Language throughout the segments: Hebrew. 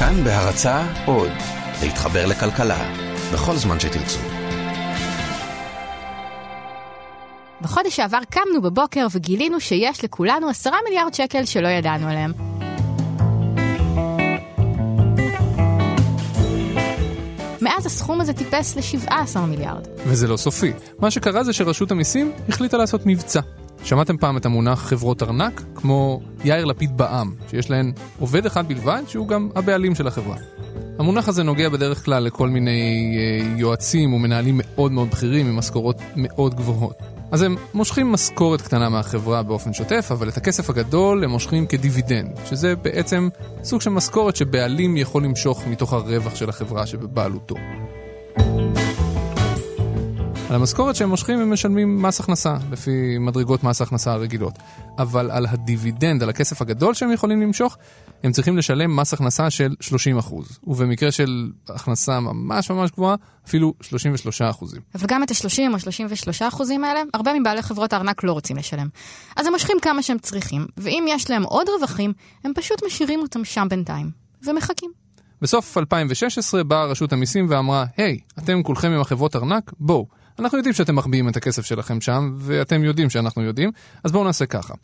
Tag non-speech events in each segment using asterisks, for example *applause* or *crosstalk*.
כאן בהרצה עוד, להתחבר לכלכלה, בכל זמן שתרצו. בחודש שעבר קמנו בבוקר וגילינו שיש לכולנו עשרה מיליארד שקל שלא ידענו עליהם. מאז הסכום הזה טיפס ל-17 מיליארד. וזה לא סופי. מה שקרה זה שרשות המיסים החליטה לעשות מבצע. שמעתם פעם את המונח חברות ארנק? כמו יאיר לפיד בעם, שיש להן עובד אחד בלבד שהוא גם הבעלים של החברה. המונח הזה נוגע בדרך כלל לכל מיני אה, יועצים ומנהלים מאוד מאוד בכירים עם משכורות מאוד גבוהות. אז הם מושכים משכורת קטנה מהחברה באופן שוטף, אבל את הכסף הגדול הם מושכים כדיבידנד, שזה בעצם סוג של משכורת שבעלים יכול למשוך מתוך הרווח של החברה שבבעלותו. על המשכורת שהם מושכים הם משלמים מס הכנסה, לפי מדרגות מס הכנסה הרגילות. אבל על הדיבידנד, על הכסף הגדול שהם יכולים למשוך, הם צריכים לשלם מס הכנסה של 30%. ובמקרה של הכנסה ממש ממש גבוהה, אפילו 33%. אבל גם את ה-30 או 33 אחוזים האלה, הרבה מבעלי חברות הארנק לא רוצים לשלם. אז הם מושכים כמה שהם צריכים, ואם יש להם עוד רווחים, הם פשוט משאירים אותם שם בינתיים, ומחכים. בסוף 2016 באה רשות המיסים ואמרה, היי, hey, אתם כולכם עם החברות ארנק, בואו. אנחנו יודעים שאתם מחביאים את הכסף שלכם שם, ואתם יודעים שאנחנו יודעים, אז בואו נעשה ככה.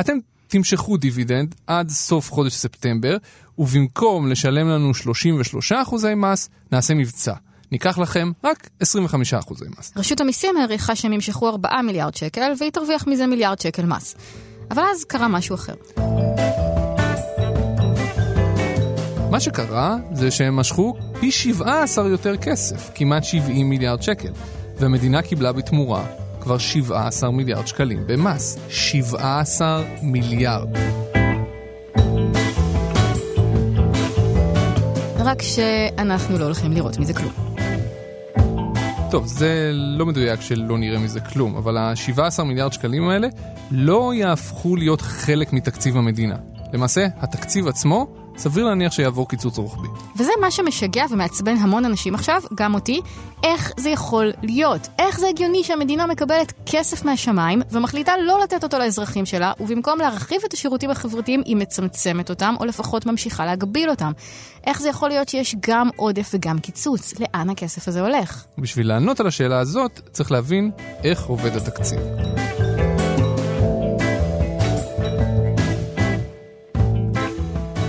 אתם תמשכו דיבידנד עד סוף חודש ספטמבר, ובמקום לשלם לנו 33% מס, נעשה מבצע. ניקח לכם רק 25% מס. רשות המיסים העריכה שהם ימשכו 4 מיליארד שקל, והיא תרוויח מזה מיליארד שקל מס. אבל אז קרה משהו אחר. מה שקרה זה שהם משכו פי 17 יותר כסף, כמעט 70 מיליארד שקל. והמדינה קיבלה בתמורה כבר 17 מיליארד שקלים במס. 17 מיליארד. רק שאנחנו לא הולכים לראות מזה כלום. טוב, זה לא מדויק שלא נראה מזה כלום, אבל ה-17 מיליארד שקלים האלה לא יהפכו להיות חלק מתקציב המדינה. למעשה, התקציב עצמו סביר להניח שיעבור קיצוץ רוחבי. וזה מה שמשגע ומעצבן המון אנשים עכשיו, גם אותי, איך זה יכול להיות? איך זה הגיוני שהמדינה מקבלת כסף מהשמיים ומחליטה לא לתת אותו לאזרחים שלה, ובמקום להרחיב את השירותים החברתיים היא מצמצמת אותם, או לפחות ממשיכה להגביל אותם? איך זה יכול להיות שיש גם עודף וגם קיצוץ? לאן הכסף הזה הולך? בשביל לענות על השאלה הזאת, צריך להבין איך עובד התקציב.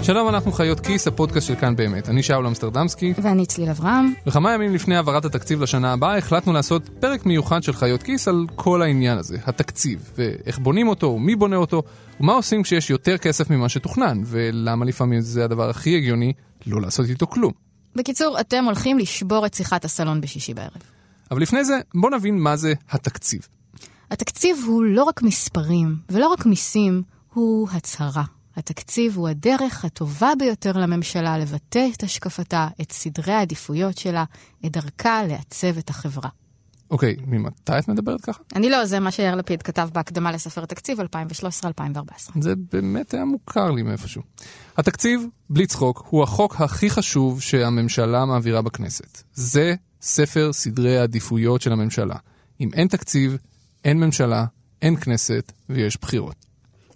שלום, אנחנו חיות כיס, הפודקאסט של כאן באמת. אני שאול אמסטרדמסקי. ואני צליל אברהם. וכמה ימים לפני העברת התקציב לשנה הבאה, החלטנו לעשות פרק מיוחד של חיות כיס על כל העניין הזה, התקציב, ואיך בונים אותו, ומי בונה אותו, ומה עושים כשיש יותר כסף ממה שתוכנן, ולמה לפעמים זה הדבר הכי הגיוני לא לעשות איתו כלום. בקיצור, אתם הולכים לשבור את שיחת הסלון בשישי בערב. אבל לפני זה, בואו נבין מה זה התקציב. התקציב הוא לא רק מספרים, ולא רק מיסים, הוא הצהרה. התקציב הוא הדרך הטובה ביותר לממשלה לבטא את השקפתה, את סדרי העדיפויות שלה, את דרכה לעצב את החברה. אוקיי, ממתי את מדברת ככה? אני לא, זה מה שיאיר לפיד כתב בהקדמה לספר התקציב 2013-2014. זה באמת היה מוכר לי מאיפשהו. התקציב, בלי צחוק, הוא החוק הכי חשוב שהממשלה מעבירה בכנסת. זה ספר סדרי העדיפויות של הממשלה. אם אין תקציב, אין ממשלה, אין כנסת ויש בחירות.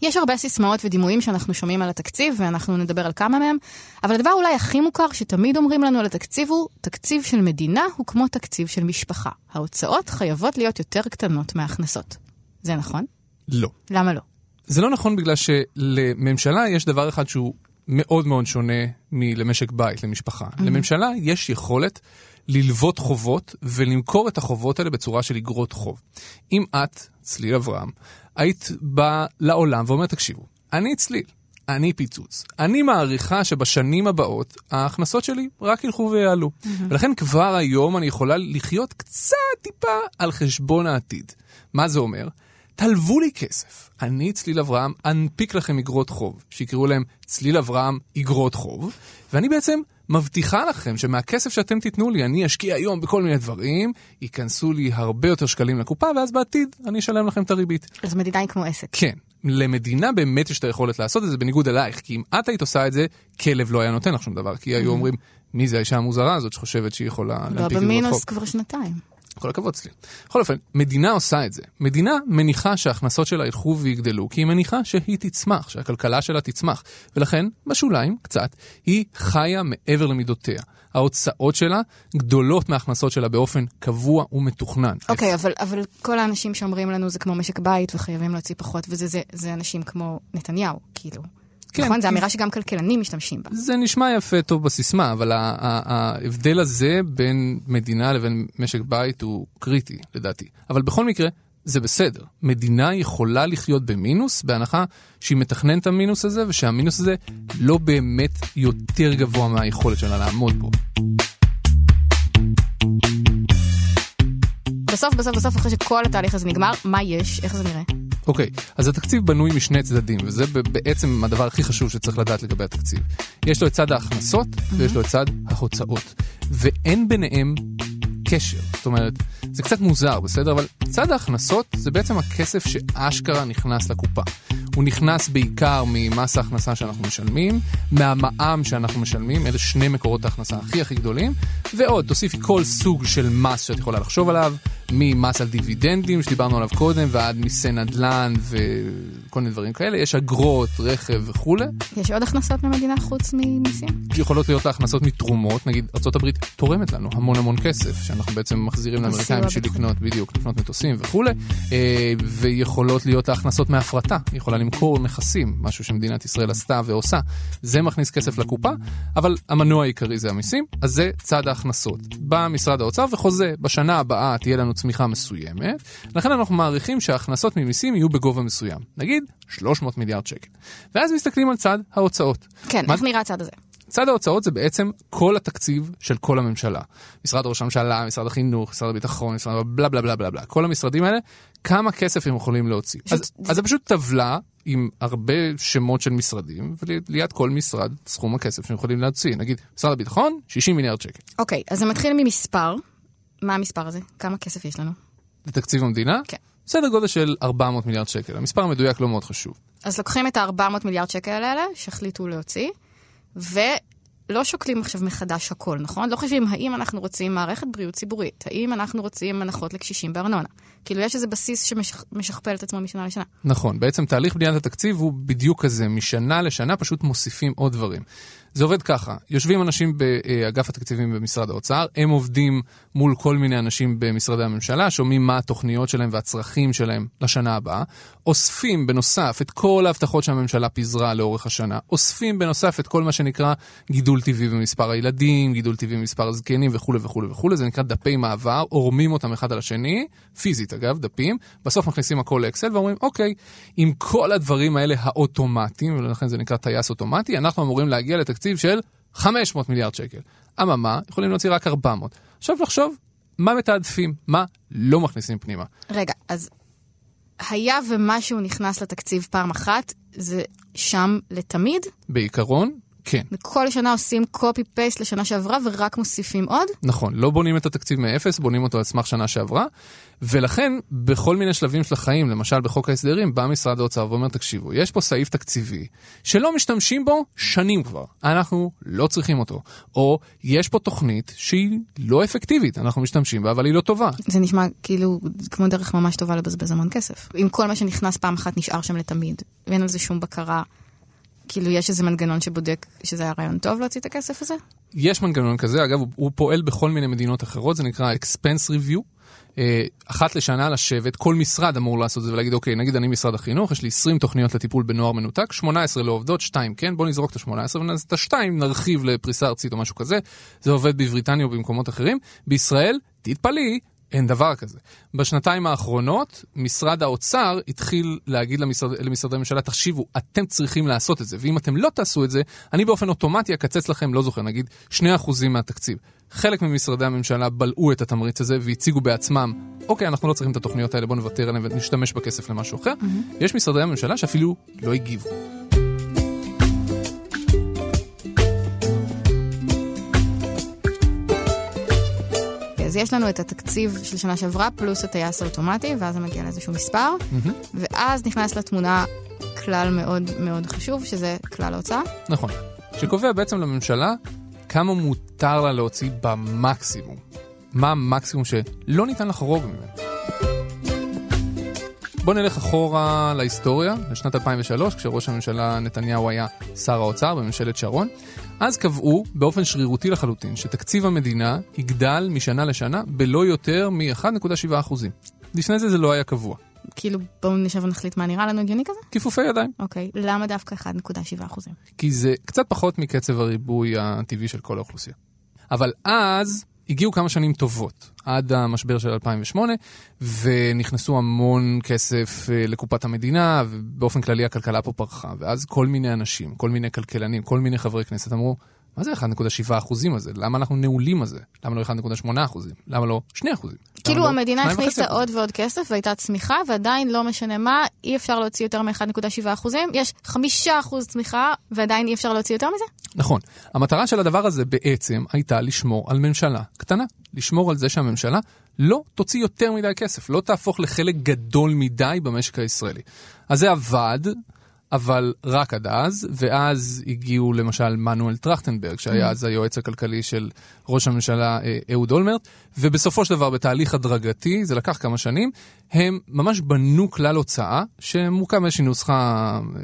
יש הרבה סיסמאות ודימויים שאנחנו שומעים על התקציב, ואנחנו נדבר על כמה מהם, אבל הדבר אולי הכי מוכר שתמיד אומרים לנו על התקציב הוא, תקציב של מדינה הוא כמו תקציב של משפחה. ההוצאות חייבות להיות יותר קטנות מההכנסות. זה נכון? לא. למה לא? זה לא נכון בגלל שלממשלה יש דבר אחד שהוא מאוד מאוד שונה מלמשק בית, למשפחה. Mm-hmm. לממשלה יש יכולת ללוות חובות ולמכור את החובות האלה בצורה של אגרות חוב. אם את, צליל אברהם, היית באה לעולם ואומרת, תקשיבו, אני צליל, אני פיצוץ. אני מעריכה שבשנים הבאות ההכנסות שלי רק ילכו ויעלו. Mm-hmm. ולכן כבר היום אני יכולה לחיות קצת טיפה על חשבון העתיד. מה זה אומר? תלוו לי כסף. אני, צליל אברהם, אנפיק לכם אגרות חוב, שיקראו להם צליל אברהם אגרות חוב, ואני בעצם מבטיחה לכם שמהכסף שאתם תיתנו לי, אני אשקיע היום בכל מיני דברים, ייכנסו לי הרבה יותר שקלים לקופה, ואז בעתיד אני אשלם לכם את הריבית. אז מדינה היא כמו עסק. כן. למדינה באמת יש את היכולת לעשות את זה בניגוד אלייך, כי אם את היית עושה את זה, כלב לא היה נותן לך שום דבר, כי היו אומרים, מי זה האישה המוזרה הזאת שחושבת שהיא יכולה להנפיק אגרות חוב? לא, במינוס כבר שנתיים. כל הכבוד אצלי. בכל אופן, מדינה עושה את זה. מדינה מניחה שההכנסות שלה ילכו ויגדלו, כי היא מניחה שהיא תצמח, שהכלכלה שלה תצמח. ולכן, בשוליים, קצת, היא חיה מעבר למידותיה. ההוצאות שלה גדולות מההכנסות שלה באופן קבוע ומתוכנן. אוקיי, okay, אבל, אבל כל האנשים שאומרים לנו זה כמו משק בית וחייבים להוציא פחות, וזה זה, זה אנשים כמו נתניהו, כאילו. כן, נכון? זו אמירה שגם כלכלנים משתמשים בה. זה נשמע יפה טוב בסיסמה, אבל ההבדל הזה בין מדינה לבין משק בית הוא קריטי, לדעתי. אבל בכל מקרה, זה בסדר. מדינה יכולה לחיות במינוס, בהנחה שהיא מתכננת את המינוס הזה, ושהמינוס הזה לא באמת יותר גבוה מהיכולת שלה לעמוד בו. בסוף, בסוף, בסוף, אחרי שכל התהליך הזה נגמר, מה יש? איך זה נראה? אוקיי, okay, אז התקציב בנוי משני צדדים, וזה בעצם הדבר הכי חשוב שצריך לדעת לגבי התקציב. יש לו את צד ההכנסות, mm-hmm. ויש לו את צד ההוצאות. ואין ביניהם קשר. זאת אומרת, זה קצת מוזר, בסדר? אבל צד ההכנסות זה בעצם הכסף שאשכרה נכנס לקופה. הוא נכנס בעיקר ממס ההכנסה שאנחנו משלמים, מהמע"מ שאנחנו משלמים, אלה שני מקורות ההכנסה הכי הכי גדולים, ועוד, תוסיפי כל סוג של מס שאת יכולה לחשוב עליו, ממס על דיבידנדים שדיברנו עליו קודם, ועד מיסי נדל"ן וכל מיני דברים כאלה, יש אגרות, רכב וכולי. יש עוד הכנסות ממדינה חוץ ממיסים? יכולות להיות הכנסות מתרומות, נגיד ארה"ב תורמת לנו המון המון כסף, שאנחנו בעצם מחזירים לאמריקאים בשביל לקנות, בדיוק, לקנות מטוסים וכולי, אה, ויכולות להיות ההכנסות מהפרטה, היא יכולה למכור נכסים, משהו שמדינת ישראל עשתה ועושה, זה מכניס כסף לקופה, אבל המנוע העיקרי זה המיסים, אז זה צד ההכנסות. בא משרד האוצר וחוזה, בשנה הבאה תהיה לנו צמיחה מסוימת, לכן אנחנו מעריכים שההכנסות ממיסים יהיו בגובה מסוים, נגיד 300 מיליארד שקל. ואז מסתכלים על צד ההוצאות. כן, מה... איך נראה הצד הזה? צד ההוצאות זה בעצם כל התקציב של כל הממשלה. משרד ראש הממשלה, משרד החינוך, משרד הביטחון, משרד בלה בלה בלה בלה בלה. כל המשרדים האלה, כמה כסף הם יכולים להוציא. פשוט, אז, זה... אז זה פשוט טבלה עם הרבה שמות של משרדים, וליד כל משרד סכום הכסף שהם יכולים להוציא. נגיד, משרד הביטחון, 60 מיליארד שקל. אוקיי, אז זה מתחיל ממספר. מה המספר הזה? כמה כסף יש לנו? לתקציב המדינה? כן. סדר גודל של 400 מיליארד שקל. המספר המדויק לא מאוד חשוב. אז לוקחים את ה-400 מיליארד שקל האלה, שהחליטו להוציא, ולא שוקלים עכשיו מחדש הכל, נכון? לא חושבים האם אנחנו רוצים מערכת בריאות ציבורית, האם אנחנו רוצים הנחות לקשישים בארנונה. כאילו יש איזה בסיס שמשכפל את עצמו משנה לשנה. נכון, בעצם תהליך בניית התקציב הוא בדיוק כזה, משנה לשנה פשוט מוסיפים עוד דברים. זה עובד ככה, יושבים אנשים באגף התקציבים במשרד האוצר, הם עובדים מול כל מיני אנשים במשרדי הממשלה, שומעים מה התוכניות שלהם והצרכים שלהם לשנה הבאה, אוספים בנוסף את כל ההבטחות שהממשלה פיזרה לאורך השנה, אוספים בנוסף את כל מה שנקרא גידול טבעי במספר הילדים, גידול טבעי במספר הזקנים וכולי וכולי וכולי, זה נקרא דפי מעבר, עורמים אותם אחד על השני, פיזית אגב, דפים, בסוף מכניסים הכל לאקסל ואומרים, אוקיי, עם כל הדברים האלה האוטומטיים, ולכן זה נקרא טייס אוטומטי, אנחנו אמורים להגיע לתקציב של 500 מיליארד שקל. אממה, יכולים להוציא רק 400. עכשיו לחשוב, מה מתעדפים? מה לא מכניסים פנימה? רגע, אז היה ומשהו נכנס לתקציב פעם אחת, זה שם לתמיד? בעיקרון, כן. וכל שנה עושים copy-paste לשנה שעברה ורק מוסיפים עוד? נכון, לא בונים את התקציב מאפס, בונים אותו על סמך שנה שעברה, ולכן בכל מיני שלבים של החיים, למשל בחוק ההסדרים, בא משרד האוצר ואומר, תקשיבו, יש פה סעיף תקציבי שלא משתמשים בו שנים כבר, אנחנו לא צריכים אותו. או יש פה תוכנית שהיא לא אפקטיבית, אנחנו משתמשים בה, אבל היא לא טובה. זה נשמע כאילו כמו דרך ממש טובה לבזבז המון כסף. אם כל מה שנכנס פעם אחת נשאר שם לתמיד, ואין על זה שום בקרה. כאילו, יש איזה מנגנון שבודק שזה היה רעיון טוב להוציא את הכסף הזה? יש מנגנון כזה, אגב, הוא, הוא פועל בכל מיני מדינות אחרות, זה נקרא expense review. אה, אחת לשנה לשבת, כל משרד אמור לעשות את זה ולהגיד, אוקיי, נגיד אני משרד החינוך, יש לי 20 תוכניות לטיפול בנוער מנותק, 18 לא עובדות, 2 כן, בוא נזרוק את ה-18 ואת ה-2 נרחיב לפריסה ארצית או משהו כזה. זה עובד בבריטניה או במקומות אחרים. בישראל, תתפלאי, אין דבר כזה. בשנתיים האחרונות, משרד האוצר התחיל להגיד למשרד, למשרדי הממשלה, תחשיבו, אתם צריכים לעשות את זה, ואם אתם לא תעשו את זה, אני באופן אוטומטי אקצץ לכם, לא זוכר, נגיד 2% מהתקציב. חלק ממשרדי הממשלה בלעו את התמריץ הזה והציגו בעצמם, אוקיי, אנחנו לא צריכים את התוכניות האלה, בואו נוותר עליהן ונשתמש בכסף למשהו אחר. Mm-hmm. יש משרדי הממשלה שאפילו לא הגיבו. אז יש לנו את התקציב של שנה שעברה, פלוס הטייס האוטומטי, ואז זה מגיע לאיזשהו מספר, mm-hmm. ואז נכנס לתמונה כלל מאוד מאוד חשוב, שזה כלל ההוצאה. נכון. שקובע בעצם לממשלה כמה מותר לה להוציא במקסימום. מה המקסימום שלא ניתן לחרוג ממנו. בוא נלך אחורה להיסטוריה, לשנת 2003, כשראש הממשלה נתניהו היה שר האוצר בממשלת שרון. אז קבעו באופן שרירותי לחלוטין שתקציב המדינה יגדל משנה לשנה בלא יותר מ-1.7%. לפני זה זה לא היה קבוע. כאילו, בואו נשב ונחליט מה נראה לנו הגיוני כזה? כיפופי ידיים. אוקיי, למה דווקא 1.7 אחוזים? כי זה קצת פחות מקצב הריבוי הטבעי של כל האוכלוסייה. אבל אז הגיעו כמה שנים טובות, עד המשבר של 2008, ונכנסו המון כסף אה, לקופת המדינה, ובאופן כללי הכלכלה פה פרחה. ואז כל מיני אנשים, כל מיני כלכלנים, כל מיני חברי כנסת אמרו, מה זה 1.7 אחוזים הזה? למה אנחנו נעולים על זה? למה לא 1.8 אחוזים? למה לא 2 אחוזים? כאילו לא המדינה 2.5 הכניסה? עוד ועוד כסף והייתה צמיחה, ועדיין לא משנה מה, אי אפשר להוציא יותר מ-1.7 אחוזים. יש 5 אחוז צמיחה, ועדיין אי אפשר להוציא יותר מזה? נכון. המטרה של הדבר הזה בעצם הייתה לשמור על ממשלה קטנה. לשמור על זה שהממשלה לא תוציא יותר מדי כסף, לא תהפוך לחלק גדול מדי במשק הישראלי. אז זה עבד, אבל רק עד אז, ואז הגיעו למשל מנואל טרכטנברג, שהיה אז היועץ הכלכלי של ראש הממשלה אה, אהוד אולמרט, ובסופו של דבר בתהליך הדרגתי, זה לקח כמה שנים, הם ממש בנו כלל הוצאה, שמורכב מאיזושהי נוסחה אה,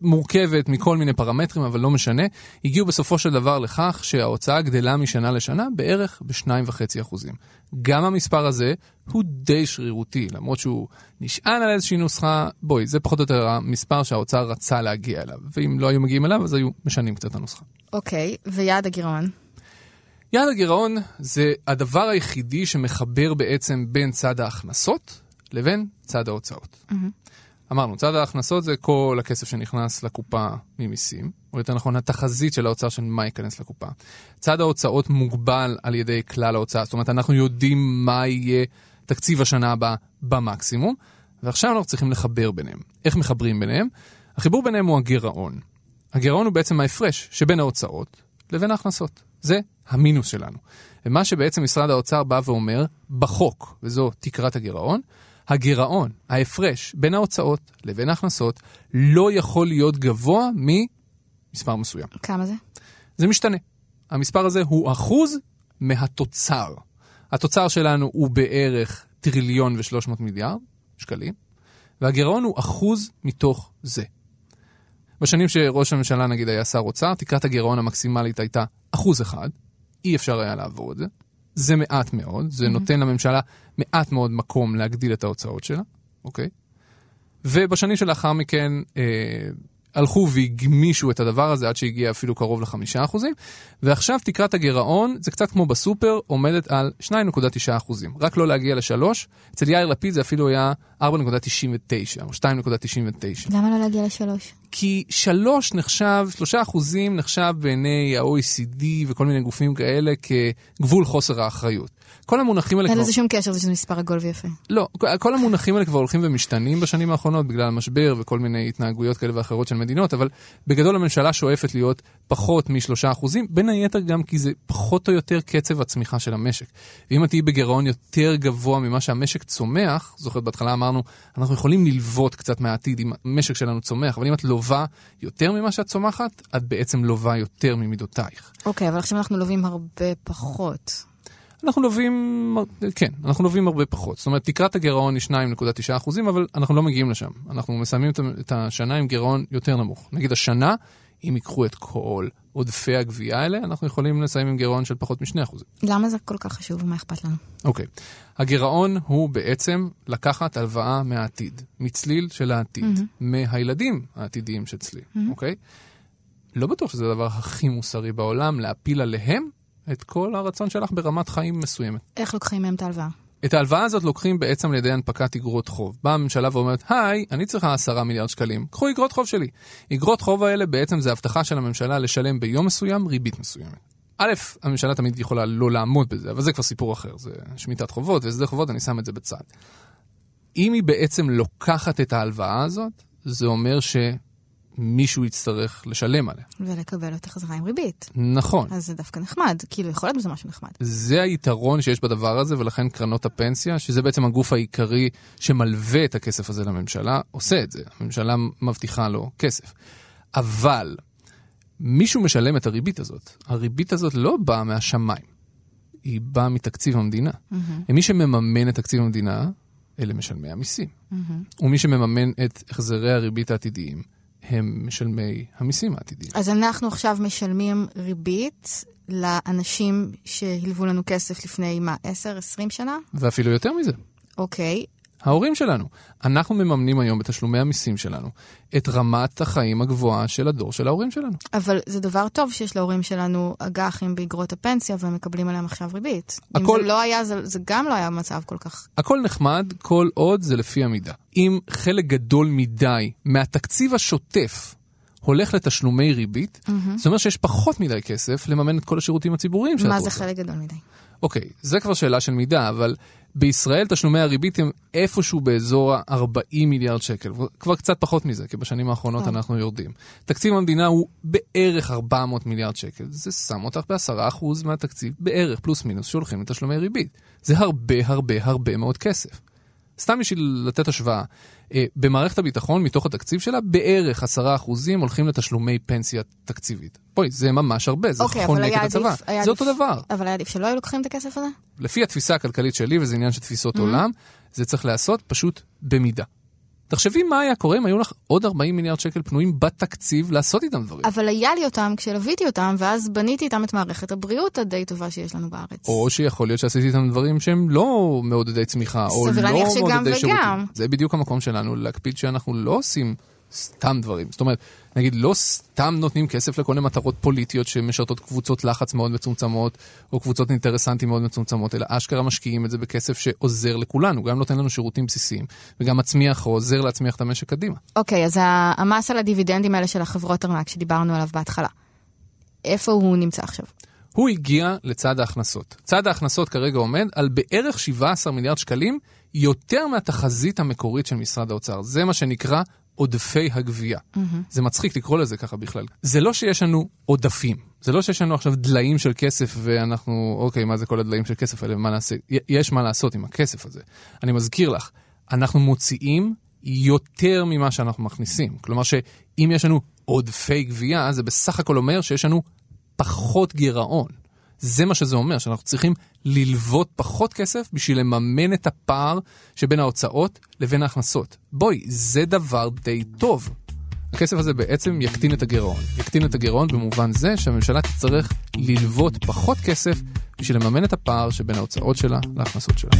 מורכבת מכל מיני פרמטרים, אבל לא משנה, הגיעו בסופו של דבר לכך שההוצאה גדלה משנה לשנה בערך ב-2.5%. גם המספר הזה הוא די שרירותי, למרות שהוא נשען על איזושהי נוסחה, בואי, זה פחות או יותר המספר שהאוצר רצה להגיע אליו, ואם לא היו מגיעים אליו, אז היו משנים קצת את הנוסחה. אוקיי, ויעד הגירעון? יעד הגירעון זה הדבר היחידי שמחבר בעצם בין צד ההכנסות לבין צד ההוצאות. אמרנו, צד ההכנסות זה כל הכסף שנכנס לקופה ממיסים, או יותר נכון, התחזית של האוצר של מה ייכנס לקופה. צד ההוצאות מוגבל על ידי כלל ההוצאה, זאת אומרת, אנחנו יודעים מה יהיה תקציב השנה הבאה במקסימום, ועכשיו אנחנו צריכים לחבר ביניהם. איך מחברים ביניהם? החיבור ביניהם הוא הגירעון. הגירעון הוא בעצם ההפרש שבין ההוצאות לבין ההכנסות. זה המינוס שלנו. ומה שבעצם משרד האוצר בא ואומר, בחוק, וזו תקרת הגירעון, הגירעון, ההפרש בין ההוצאות לבין ההכנסות, לא יכול להיות גבוה ממספר מסוים. כמה זה? זה משתנה. המספר הזה הוא אחוז מהתוצר. התוצר שלנו הוא בערך טריליון ושלוש מאות מיליארד שקלים, והגירעון הוא אחוז מתוך זה. בשנים שראש הממשלה נגיד היה שר אוצר, תקרת הגירעון המקסימלית הייתה אחוז אחד, אי אפשר היה לעבור את זה. זה מעט מאוד, זה mm-hmm. נותן לממשלה מעט מאוד מקום להגדיל את ההוצאות שלה, אוקיי? ובשנים שלאחר מכן אה, הלכו והגמישו את הדבר הזה עד שהגיע אפילו קרוב לחמישה אחוזים, ועכשיו תקרת הגירעון, זה קצת כמו בסופר, עומדת על 2.9 אחוזים. רק לא להגיע לשלוש, אצל יאיר לפיד זה אפילו היה 4.99 או 2.99. למה לא להגיע לשלוש? כי שלוש נחשב, שלושה אחוזים נחשב בעיני ה-OECD וכל מיני גופים כאלה כגבול חוסר האחריות. כל המונחים האלה אין כבר... לזה שום קשר, זה שזה מספר עגול ויפה. לא, כל המונחים האלה כבר הולכים ומשתנים בשנים האחרונות בגלל המשבר וכל מיני התנהגויות כאלה ואחרות של מדינות, אבל בגדול הממשלה שואפת להיות פחות משלושה אחוזים, בין היתר גם כי זה פחות או יותר קצב הצמיחה של המשק. ואם את תהיי בגירעון יותר גבוה ממה שהמשק צומח, זוכרת בהתחלה אמרנו, אנחנו יכולים ללוות קצת מהעתיד אם המשק שלנו צומח, אבל אם את לובה יותר ממה שאת צומחת, את בעצם לובה יותר ממידותייך. אוקיי, אבל עכשיו אנחנו לווים הרבה פחות. אנחנו לווים, כן, אנחנו לווים הרבה פחות. זאת אומרת, תקרת הגירעון היא 2.9 אחוזים, אבל אנחנו לא מגיעים לשם. אנחנו מסיימים את השנה עם גירעון יותר נמוך. נגיד השנה, אם ייקחו את כל עודפי הגבייה האלה, אנחנו יכולים לסיים עם גירעון של פחות מ-2 אחוזים. למה זה כל כך חשוב ומה אכפת לנו? אוקיי. הגירעון הוא בעצם לקחת הלוואה מהעתיד, מצליל של העתיד, mm-hmm. מהילדים העתידיים של צליל, mm-hmm. אוקיי? לא בטוח שזה הדבר הכי מוסרי בעולם, להפיל עליהם את כל הרצון שלך ברמת חיים מסוימת. איך לוקחים מהם את ההלוואה? את ההלוואה הזאת לוקחים בעצם על ידי הנפקת אגרות חוב. באה הממשלה ואומרת, היי, אני צריכה עשרה מיליארד שקלים, קחו אגרות חוב שלי. אגרות חוב האלה בעצם זה הבטחה של הממשלה לשלם ביום מסוים ריבית מסוימת. א', הממשלה תמיד יכולה לא לעמוד בזה, אבל זה כבר סיפור אחר, זה שמיטת חובות והסדר חובות, אני שם את זה בצד. אם היא בעצם לוקחת את ההלוואה הזאת, זה אומר ש... מישהו יצטרך לשלם עליה. ולקבל אותה חזרה עם ריבית. נכון. אז זה דווקא נחמד, כאילו יכול להיות בזה משהו נחמד. זה היתרון שיש בדבר הזה, ולכן קרנות הפנסיה, שזה בעצם הגוף העיקרי שמלווה את הכסף הזה לממשלה, עושה את זה. הממשלה מבטיחה לו כסף. אבל מישהו משלם את הריבית הזאת. הריבית הזאת לא באה מהשמיים. היא באה מתקציב המדינה. Mm-hmm. מי שמממן את תקציב המדינה, אלה משלמי המיסים. Mm-hmm. ומי שמממן את החזרי הריבית העתידיים, הם משלמי המיסים העתידיים. אז אנחנו עכשיו משלמים ריבית לאנשים שהלוו לנו כסף לפני, מה, 10-20 שנה? ואפילו יותר מזה. אוקיי. ההורים שלנו. אנחנו מממנים היום בתשלומי המיסים שלנו את רמת החיים הגבוהה של הדור של ההורים שלנו. אבל זה דבר טוב שיש להורים שלנו אג"חים באגרות הפנסיה והם מקבלים עליהם עכשיו ריבית. הכל- אם זה לא היה, זה, זה גם לא היה מצב כל כך. הכל נחמד, כל עוד זה לפי המידה. אם חלק גדול מדי מהתקציב השוטף הולך לתשלומי ריבית, Mm-hmm. זה אומר שיש פחות מדי כסף לממן את כל השירותים הציבוריים שאת מה רוצה. זה חלק גדול מדי? אוקיי, זה כבר שאלה של מידה, אבל בישראל תשלומי הריבית הם איפשהו באזור ה-40 מיליארד שקל, כבר קצת פחות מזה, כי בשנים האחרונות טוב. אנחנו יורדים. תקציב המדינה הוא בערך 400 מיליארד שקל, זה שם אותך ב-10% מהתקציב, בערך, פלוס מינוס, שהולכים לתשלומי ריבית. זה הרבה הרבה הרבה מאוד כסף. סתם בשביל לתת השוואה, אה, במערכת הביטחון, מתוך התקציב שלה, בערך 10% הולכים לתשלומי פנסיה תקציבית. בואי, זה ממש הרבה, זה אבל חונק את הצבא. עדיף- זה עדיף- אותו דבר. אבל היה עדיף שלא היו לוקחים את הכסף הזה? לפי התפיסה הכלכלית שלי, וזה עניין של תפיסות Mm-hmm. עולם, זה צריך להיעשות פשוט במידה. תחשבי מה היה קורה אם היו לך עוד 40 מיליארד שקל פנויים בתקציב לעשות איתם דברים. אבל היה לי אותם כשלוויתי אותם, ואז בניתי איתם את מערכת הבריאות הדי טובה שיש לנו בארץ. או שיכול להיות שעשיתי איתם דברים שהם לא מעודדי צמיחה, או סביר לא להניח שגם מעודדי וגם. שירותים. זה בדיוק המקום שלנו, להקפיד שאנחנו לא עושים סתם דברים. זאת אומרת, נגיד, לא סתם נותנים כסף לכל מיני מטרות פוליטיות שמשרתות קבוצות לחץ מאוד מצומצמות, או קבוצות אינטרסנטים מאוד מצומצמות, אלא אשכרה משקיעים את זה בכסף שעוזר לכולנו, גם נותן לנו שירותים בסיסיים, וגם מצמיח או עוזר להצמיח את המשק קדימה. אוקיי, אז ה- המס על הדיבידנדים האלה של החברות ארנק שדיברנו עליו בהתחלה, איפה הוא נמצא עכשיו? הוא הגיע לצד ההכנסות. צד ההכנסות כרגע עומד על בערך 17 מיליארד שקלים, יותר מהתחזית המקורית של משרד האוצר. זה מה שנקרא עודפי הגבייה. Mm-hmm. זה מצחיק לקרוא לזה ככה בכלל. זה לא שיש לנו עודפים. זה לא שיש לנו עכשיו דליים של כסף ואנחנו, אוקיי, מה זה כל הדליים של כסף האלה, מה נעשה? יש מה לעשות עם הכסף הזה. אני מזכיר לך, אנחנו מוציאים יותר ממה שאנחנו מכניסים. כלומר שאם יש לנו עודפי גבייה, זה בסך הכל אומר שיש לנו פחות גירעון. זה מה שזה אומר, שאנחנו צריכים ללוות פחות כסף בשביל לממן את הפער שבין ההוצאות לבין ההכנסות. בואי, זה דבר די טוב. הכסף הזה בעצם יקטין את הגירעון. יקטין את הגירעון במובן זה שהממשלה תצטרך ללוות פחות כסף בשביל לממן את הפער שבין ההוצאות שלה להכנסות שלה.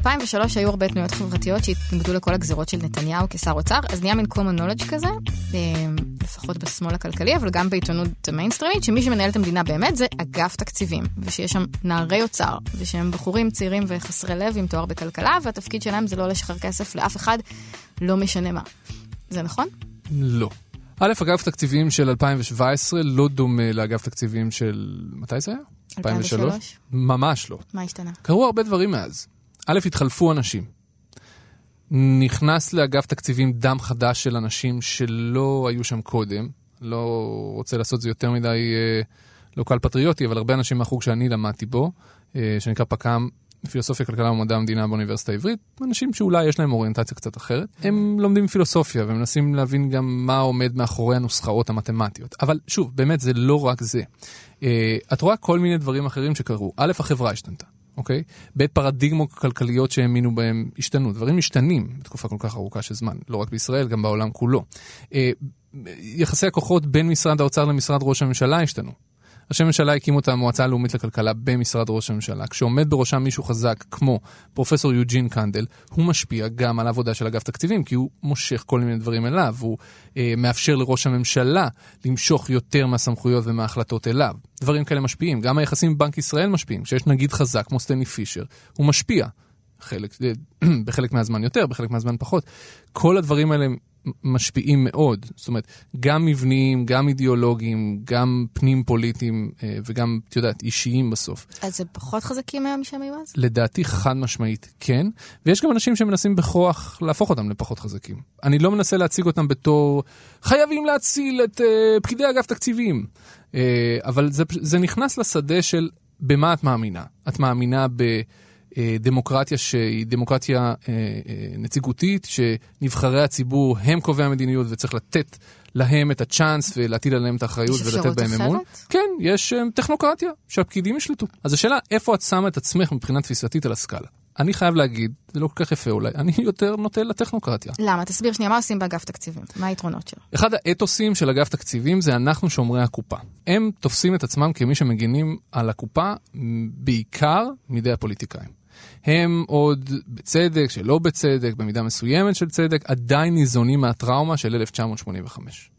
ב-2003 היו הרבה תנועות חברתיות שהתנגדו לכל הגזירות של נתניהו כשר אוצר, אז נהיה מין common knowledge כזה, אה, לפחות בשמאל הכלכלי, אבל גם בעיתונות המיינסטרימית, שמי שמנהל את המדינה באמת זה אגף תקציבים, ושיש שם נערי אוצר, ושהם בחורים צעירים וחסרי לב עם תואר בכלכלה, והתפקיד שלהם זה לא לשחרר כסף לאף אחד, לא משנה מה. זה נכון? לא. א', אגף תקציבים של 2017 לא דומה לאגף תקציבים של... מתי זה היה? 2003? ממש לא. מה השתנה? קרו הרבה דברים מאז. א', התחלפו אנשים. נכנס לאגף תקציבים דם חדש של אנשים שלא היו שם קודם. לא רוצה לעשות זה יותר מדי אה, לוקל פטריוטי, אבל הרבה אנשים מהחוג שאני למדתי בו, אה, שנקרא פק"ם, פילוסופיה, כלכלה ומדע המדינה באוניברסיטה העברית, אנשים שאולי יש להם אוריינטציה קצת אחרת. הם לומדים פילוסופיה ומנסים להבין גם מה עומד מאחורי הנוסחאות המתמטיות. אבל שוב, באמת זה לא רק זה. אה, את רואה כל מיני דברים אחרים שקרו. א', החברה השתנתה. אוקיי? ב' פרדיגמות כלכליות שהאמינו בהם השתנו. דברים משתנים בתקופה כל כך ארוכה של זמן, לא רק בישראל, גם בעולם כולו. אה, יחסי הכוחות בין משרד האוצר למשרד ראש הממשלה השתנו. ראשי ממשלה הקימו את המועצה הלאומית לכלכלה במשרד ראש הממשלה. כשעומד בראשם מישהו חזק כמו פרופסור יוג'ין קנדל, הוא משפיע גם על העבודה של אגף תקציבים, כי הוא מושך כל מיני דברים אליו, הוא אה, מאפשר לראש הממשלה למשוך יותר מהסמכויות ומההחלטות אליו. דברים כאלה משפיעים. גם היחסים עם בנק ישראל משפיעים. כשיש נגיד חזק כמו סטני פישר, הוא משפיע. חלק, אה, *clears throat* בחלק מהזמן יותר, בחלק מהזמן פחות. כל הדברים האלה משפיעים מאוד. זאת אומרת, גם מבניים, גם אידיאולוגיים, גם פנים פוליטיים אה, וגם, את יודעת, אישיים בסוף. אז זה פחות חזקים היום משהם היו אז? לדעתי חד משמעית כן, ויש גם אנשים שמנסים בכוח להפוך אותם לפחות חזקים. אני לא מנסה להציג אותם בתור חייבים להציל את uh, פקידי אגף תקציבים, uh, אבל זה, זה נכנס לשדה של במה את מאמינה. את מאמינה ב... אה, דמוקרטיה שהיא דמוקרטיה אה, אה, נציגותית, שנבחרי הציבור הם קובעי המדיניות וצריך לתת להם את הצ'אנס ולהטיל עליהם את האחריות ולתת בהם אמון. אחרת? כן, יש טכנוקרטיה, שהפקידים ישלטו. אז השאלה, איפה את שמה את עצמך מבחינה תפיסתית על הסקאלה? אני חייב להגיד, זה לא כל כך יפה אולי, אני יותר נוטה לטכנוקרטיה. למה? תסביר שנייה, מה עושים באגף תקציבים? מה היתרונות שלו? אחד האתוסים של אגף תקציבים זה אנחנו שומרי הקופה. הם תופסים את עצמם כמי שמגינים על הקופה בעיקר מידי הפוליטיקאים. הם עוד בצדק, שלא בצדק, במידה מסוימת של צדק, עדיין ניזונים מהטראומה של 1985.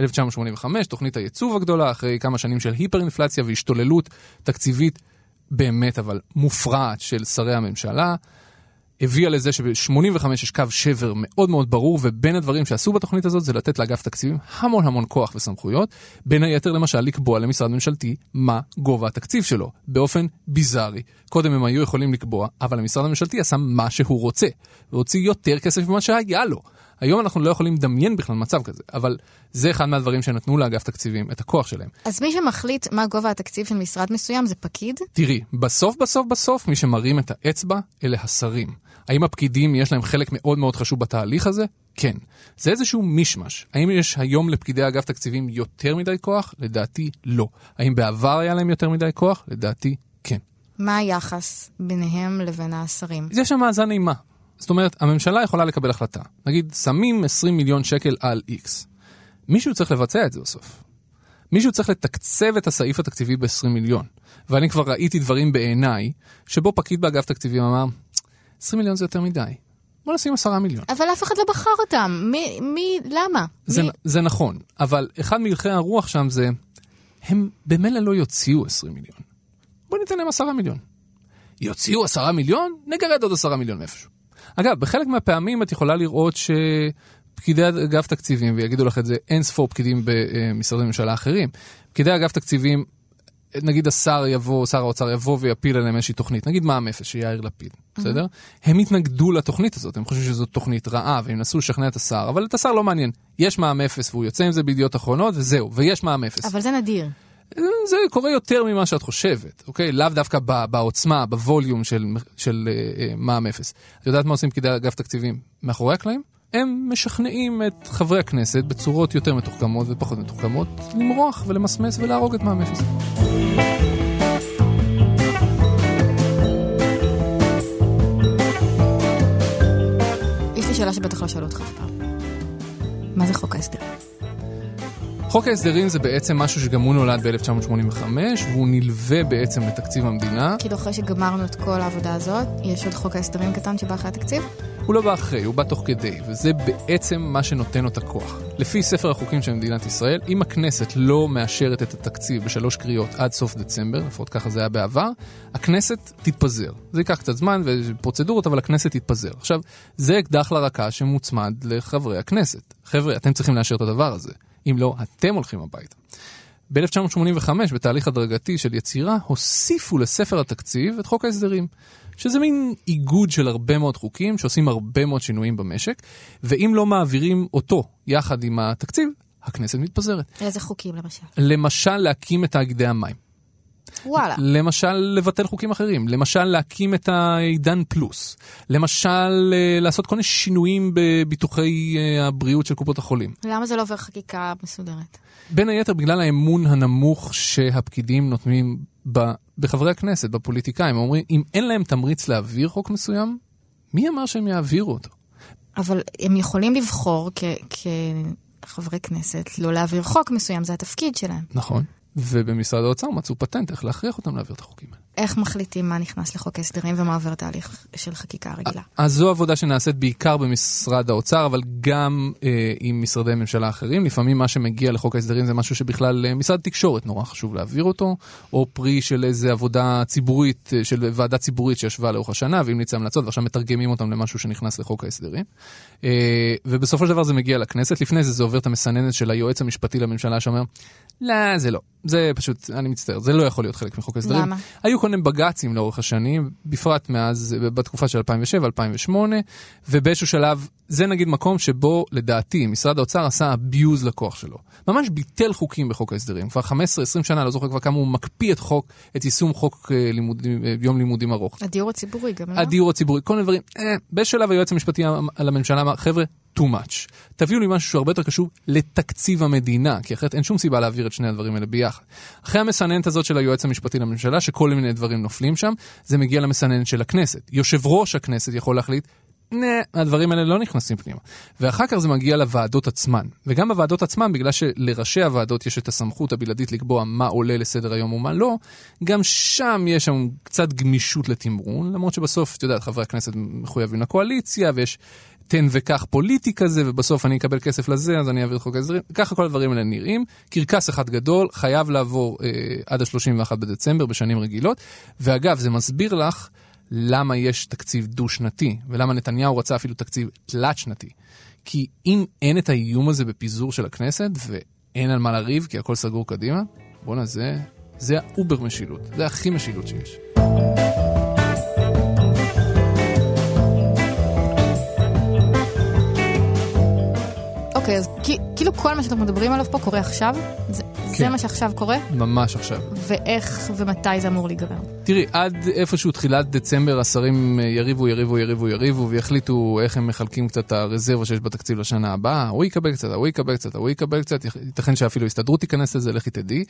1985, תוכנית הייצוב הגדולה, אחרי כמה שנים של היפר-אינפלציה והשתוללות תקציבית באמת אבל מופרעת של שרי הממשלה, הביאה לזה שב-85 יש קו שבר מאוד מאוד ברור, ובין הדברים שעשו בתוכנית הזאת זה לתת לאגף תקציבים המון המון כוח וסמכויות, בין היתר למשל לקבוע למשרד ממשלתי מה גובה התקציב שלו, באופן ביזארי. קודם הם היו יכולים לקבוע, אבל המשרד הממשלתי עשה מה שהוא רוצה, והוציא יותר כסף ממה שהיה לו. היום אנחנו לא יכולים לדמיין בכלל מצב כזה, אבל זה אחד מהדברים שנתנו לאגף תקציבים את הכוח שלהם. אז מי שמחליט מה גובה התקציב של משרד מסוים זה פקיד? תראי, בסוף בסוף בסוף מי שמרים את האצבע אלה השרים. האם הפקידים יש להם חלק מאוד מאוד חשוב בתהליך הזה? כן. זה איזשהו מישמש. האם יש היום לפקידי אגף תקציבים יותר מדי כוח? לדעתי לא. האם בעבר היה להם יותר מדי כוח? לדעתי כן. מה היחס ביניהם לבין השרים? יש שם מאזן אימה. זאת אומרת, הממשלה יכולה לקבל החלטה. נגיד, שמים 20 מיליון שקל על X. מישהו צריך לבצע את זה בסוף. מישהו צריך לתקצב את הסעיף התקציבי ב-20 מיליון. ואני כבר ראיתי דברים בעיניי, שבו פקיד באגף תקציבים אמר, 20 מיליון זה יותר מדי. בוא נשים 10 מיליון. אבל אף אחד לא בחר אותם. מי, מי, למה? זה, מי... זה נכון, אבל אחד מהלכי הרוח שם זה, הם במילא לא יוציאו 20 מיליון. בוא ניתן להם 10 מיליון. יוציאו 10 מיליון? נגרד עוד 10 מיליון מאיפשהו. אגב, בחלק מהפעמים את יכולה לראות שפקידי אגף תקציבים, ויגידו לך את זה אין ספור פקידים במשרדי ממשלה אחרים, פקידי אגף תקציבים, נגיד השר יבוא, שר האוצר יבוא ויפיל עליהם איזושהי תוכנית, נגיד מע"מ אפס שיאיר לפיד, בסדר? הם התנגדו לתוכנית הזאת, הם חושבים שזו תוכנית רעה, והם נסו לשכנע את השר, אבל את השר לא מעניין. יש מע"מ אפס והוא יוצא עם זה בידיעות אחרונות, וזהו, ויש מע"מ אפס. אבל זה נדיר. זה קורה יותר ממה שאת חושבת, אוקיי? לאו דווקא ב- בעוצמה, בווליום של, של uh, uh, מע"מ אפס. את יודעת מה עושים פקידי אגף תקציבים מאחורי הקלעים? הם משכנעים את חברי הכנסת בצורות יותר מתוחכמות ופחות מתוחכמות למרוח ולמסמס ולהרוג את מע"מ אפס. יש לי שאלה שבטח לא שאלו אותך אף פעם. מה זה חוק ההסדרים? חוק ההסדרים זה בעצם משהו שגם הוא נולד ב-1985, והוא נלווה בעצם לתקציב המדינה. כאילו אחרי שגמרנו את כל העבודה הזאת, יש עוד חוק ההסדרים קטן שבא אחרי התקציב? הוא לא בא אחרי, הוא בא תוך כדי, וזה בעצם מה שנותן לו את הכוח. לפי ספר החוקים של מדינת ישראל, אם הכנסת לא מאשרת את התקציב בשלוש קריאות עד סוף דצמבר, לפחות ככה זה היה בעבר, הכנסת תתפזר. זה ייקח קצת זמן ופרוצדורות, אבל הכנסת תתפזר. עכשיו, זה אקדח לרקה שמוצמד לחברי הכנסת. חבר'ה, אתם צריכים לאשר את הדבר הזה. אם לא, אתם הולכים הביתה. ב-1985, בתהליך הדרגתי של יצירה, הוסיפו לספר התקציב את חוק ההסדרים. שזה מין איגוד של הרבה מאוד חוקים שעושים הרבה מאוד שינויים במשק, ואם לא מעבירים אותו יחד עם התקציב, הכנסת מתפזרת. איזה חוקים למשל? למשל, להקים את תאגידי המים. וואלה. למשל, לבטל חוקים אחרים. למשל, להקים את העידן פלוס. למשל, אה, לעשות כל מיני שינויים בביטוחי אה, הבריאות של קופות החולים. למה זה לא עובר חקיקה מסודרת? בין היתר בגלל האמון הנמוך שהפקידים נותנים ב, בחברי הכנסת, בפוליטיקאים. הם אומרים, אם אין להם תמריץ להעביר חוק מסוים, מי אמר שהם יעבירו אותו? אבל הם יכולים לבחור כ- כחברי כנסת לא להעביר חוק מסוים, זה התפקיד שלהם. נכון. ובמשרד האוצר מצאו פטנט איך להכריח אותם להעביר את החוקים האלה. איך מחליטים מה נכנס לחוק ההסדרים ומה עובר תהליך של חקיקה רגילה? אז זו עבודה שנעשית בעיקר במשרד האוצר, אבל גם אה, עם משרדי ממשלה אחרים. לפעמים מה שמגיע לחוק ההסדרים זה משהו שבכלל אה, משרד תקשורת נורא חשוב להעביר אותו, או פרי של איזה עבודה ציבורית, אה, של ועדה ציבורית שישבה לאורך השנה והמליצה המלצות, ועכשיו מתרגמים אותם למשהו שנכנס לחוק ההסדרים. אה, ובסופו של דבר זה מגיע לכנסת, לפני זה זה עובר את המסננת של היועץ המשפטי לממשלה שאומר, לא, זה לא. זה פשוט, אני מצטער, זה לא יכול להיות חלק מחוק ההסדרים. למה? היו מיני בג"צים לאורך השנים, בפרט מאז, בתקופה של 2007-2008, ובאיזשהו שלב זה נגיד מקום שבו לדעתי משרד האוצר עשה abuse לכוח שלו. ממש ביטל חוקים בחוק ההסדרים. כבר 15-20 שנה, לא זוכר כבר כמה הוא מקפיא את חוק, את יישום חוק אה, לימודים, אה, יום לימודים ארוך. הדיור הציבורי גם, לא? הדיור הציבורי, כל מיני דברים. אה, בשלב היועץ המשפטי לממשלה אמר, חבר'ה, too much. תביאו לי משהו שהוא הרבה יותר קשור לתקציב המדינה, כי אחרת אין שום סיבה להעביר את שני הדברים האלה ביחד. אחרי המסננת הזאת של היועץ המשפטי לממשלה, שכל מיני דברים נופלים שם, זה מגיע למסננת של הכנסת. יושב ראש הכנסת יכול להחליט נה, הדברים האלה לא נכנסים פנימה. ואחר כך זה מגיע לוועדות עצמן. וגם בוועדות עצמן, בגלל שלראשי הוועדות יש את הסמכות הבלעדית לקבוע מה עולה לסדר היום ומה לא, גם שם יש שם קצת גמישות לתמרון, למרות שבסוף, את יודעת, חברי הכנסת מחויבים לקואליציה, ויש תן וקח פוליטי כזה, ובסוף אני אקבל כסף לזה, אז אני אעביר את חוק ההסדרים. ככה כל הדברים האלה נראים. קרקס אחד גדול, חייב לעבור אה, עד ה-31 בדצמבר בשנים רגילות. ואגב, זה מסביר לך למה יש תקציב דו-שנתי, ולמה נתניהו רצה אפילו תקציב תלת-שנתי. כי אם אין את האיום הזה בפיזור של הכנסת, ואין על מה לריב, כי הכל סגור קדימה, בואנה, זה, זה ה over משילות. זה הכי משילות שיש. אוקיי, אז כאילו כל מה שאתם מדברים עליו פה קורה עכשיו? זה, כן. זה מה שעכשיו קורה? ממש עכשיו. ואיך ומתי זה אמור להיגמר? תראי, עד איפשהו תחילת דצמבר השרים יריבו, יריבו, יריבו, יריבו, ויחליטו איך הם מחלקים קצת את הרזרבה שיש בתקציב לשנה הבאה. הוא יקבל קצת, הוא יקבל קצת, הוא יקבל קצת, ייתכן שאפילו הסתדרות תיכנס לזה, לכי תדעי.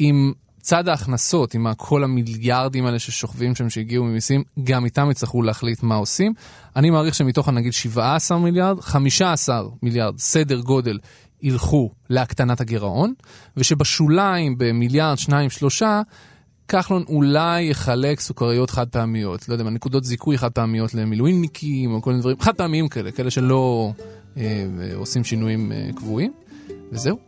אם צד ההכנסות, עם כל המיליארדים האלה ששוכבים שם שהגיעו ממיסים, גם איתם יצטרכו להחליט מה עושים. אני מעריך שמתוך נגיד 17 מיליארד, 15 מיליארד, סדר גודל, ילכו להקטנת הגירעון, ושבשוליים במיליארד, שניים, שלושה, כחלון אולי יחלק סוכריות חד פעמיות, לא יודע מה, נקודות זיכוי חד פעמיות למילואימניקים או כל מיני דברים, חד פעמיים כאלה, כאלה שלא אה, עושים שינויים אה, קבועים, וזהו.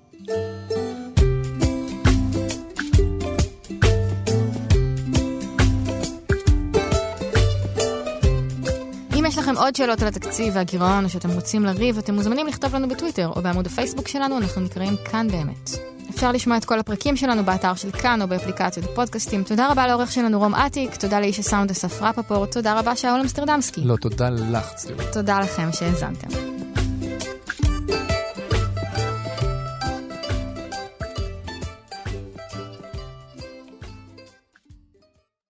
לכם עוד שאלות על התקציב והגירעון, או שאתם רוצים לריב, אתם מוזמנים לכתוב לנו בטוויטר, או בעמוד הפייסבוק שלנו, אנחנו נקראים כאן באמת. אפשר לשמוע את כל הפרקים שלנו באתר של כאן, או באפליקציות הפודקאסטים. תודה רבה לעורך שלנו רום אטיק, תודה לאיש הסאונד אסף רפפורט, תודה רבה שאול אמסטרדמסקי. לא, תודה לך, צלילה. תודה לכם שהאזנתם.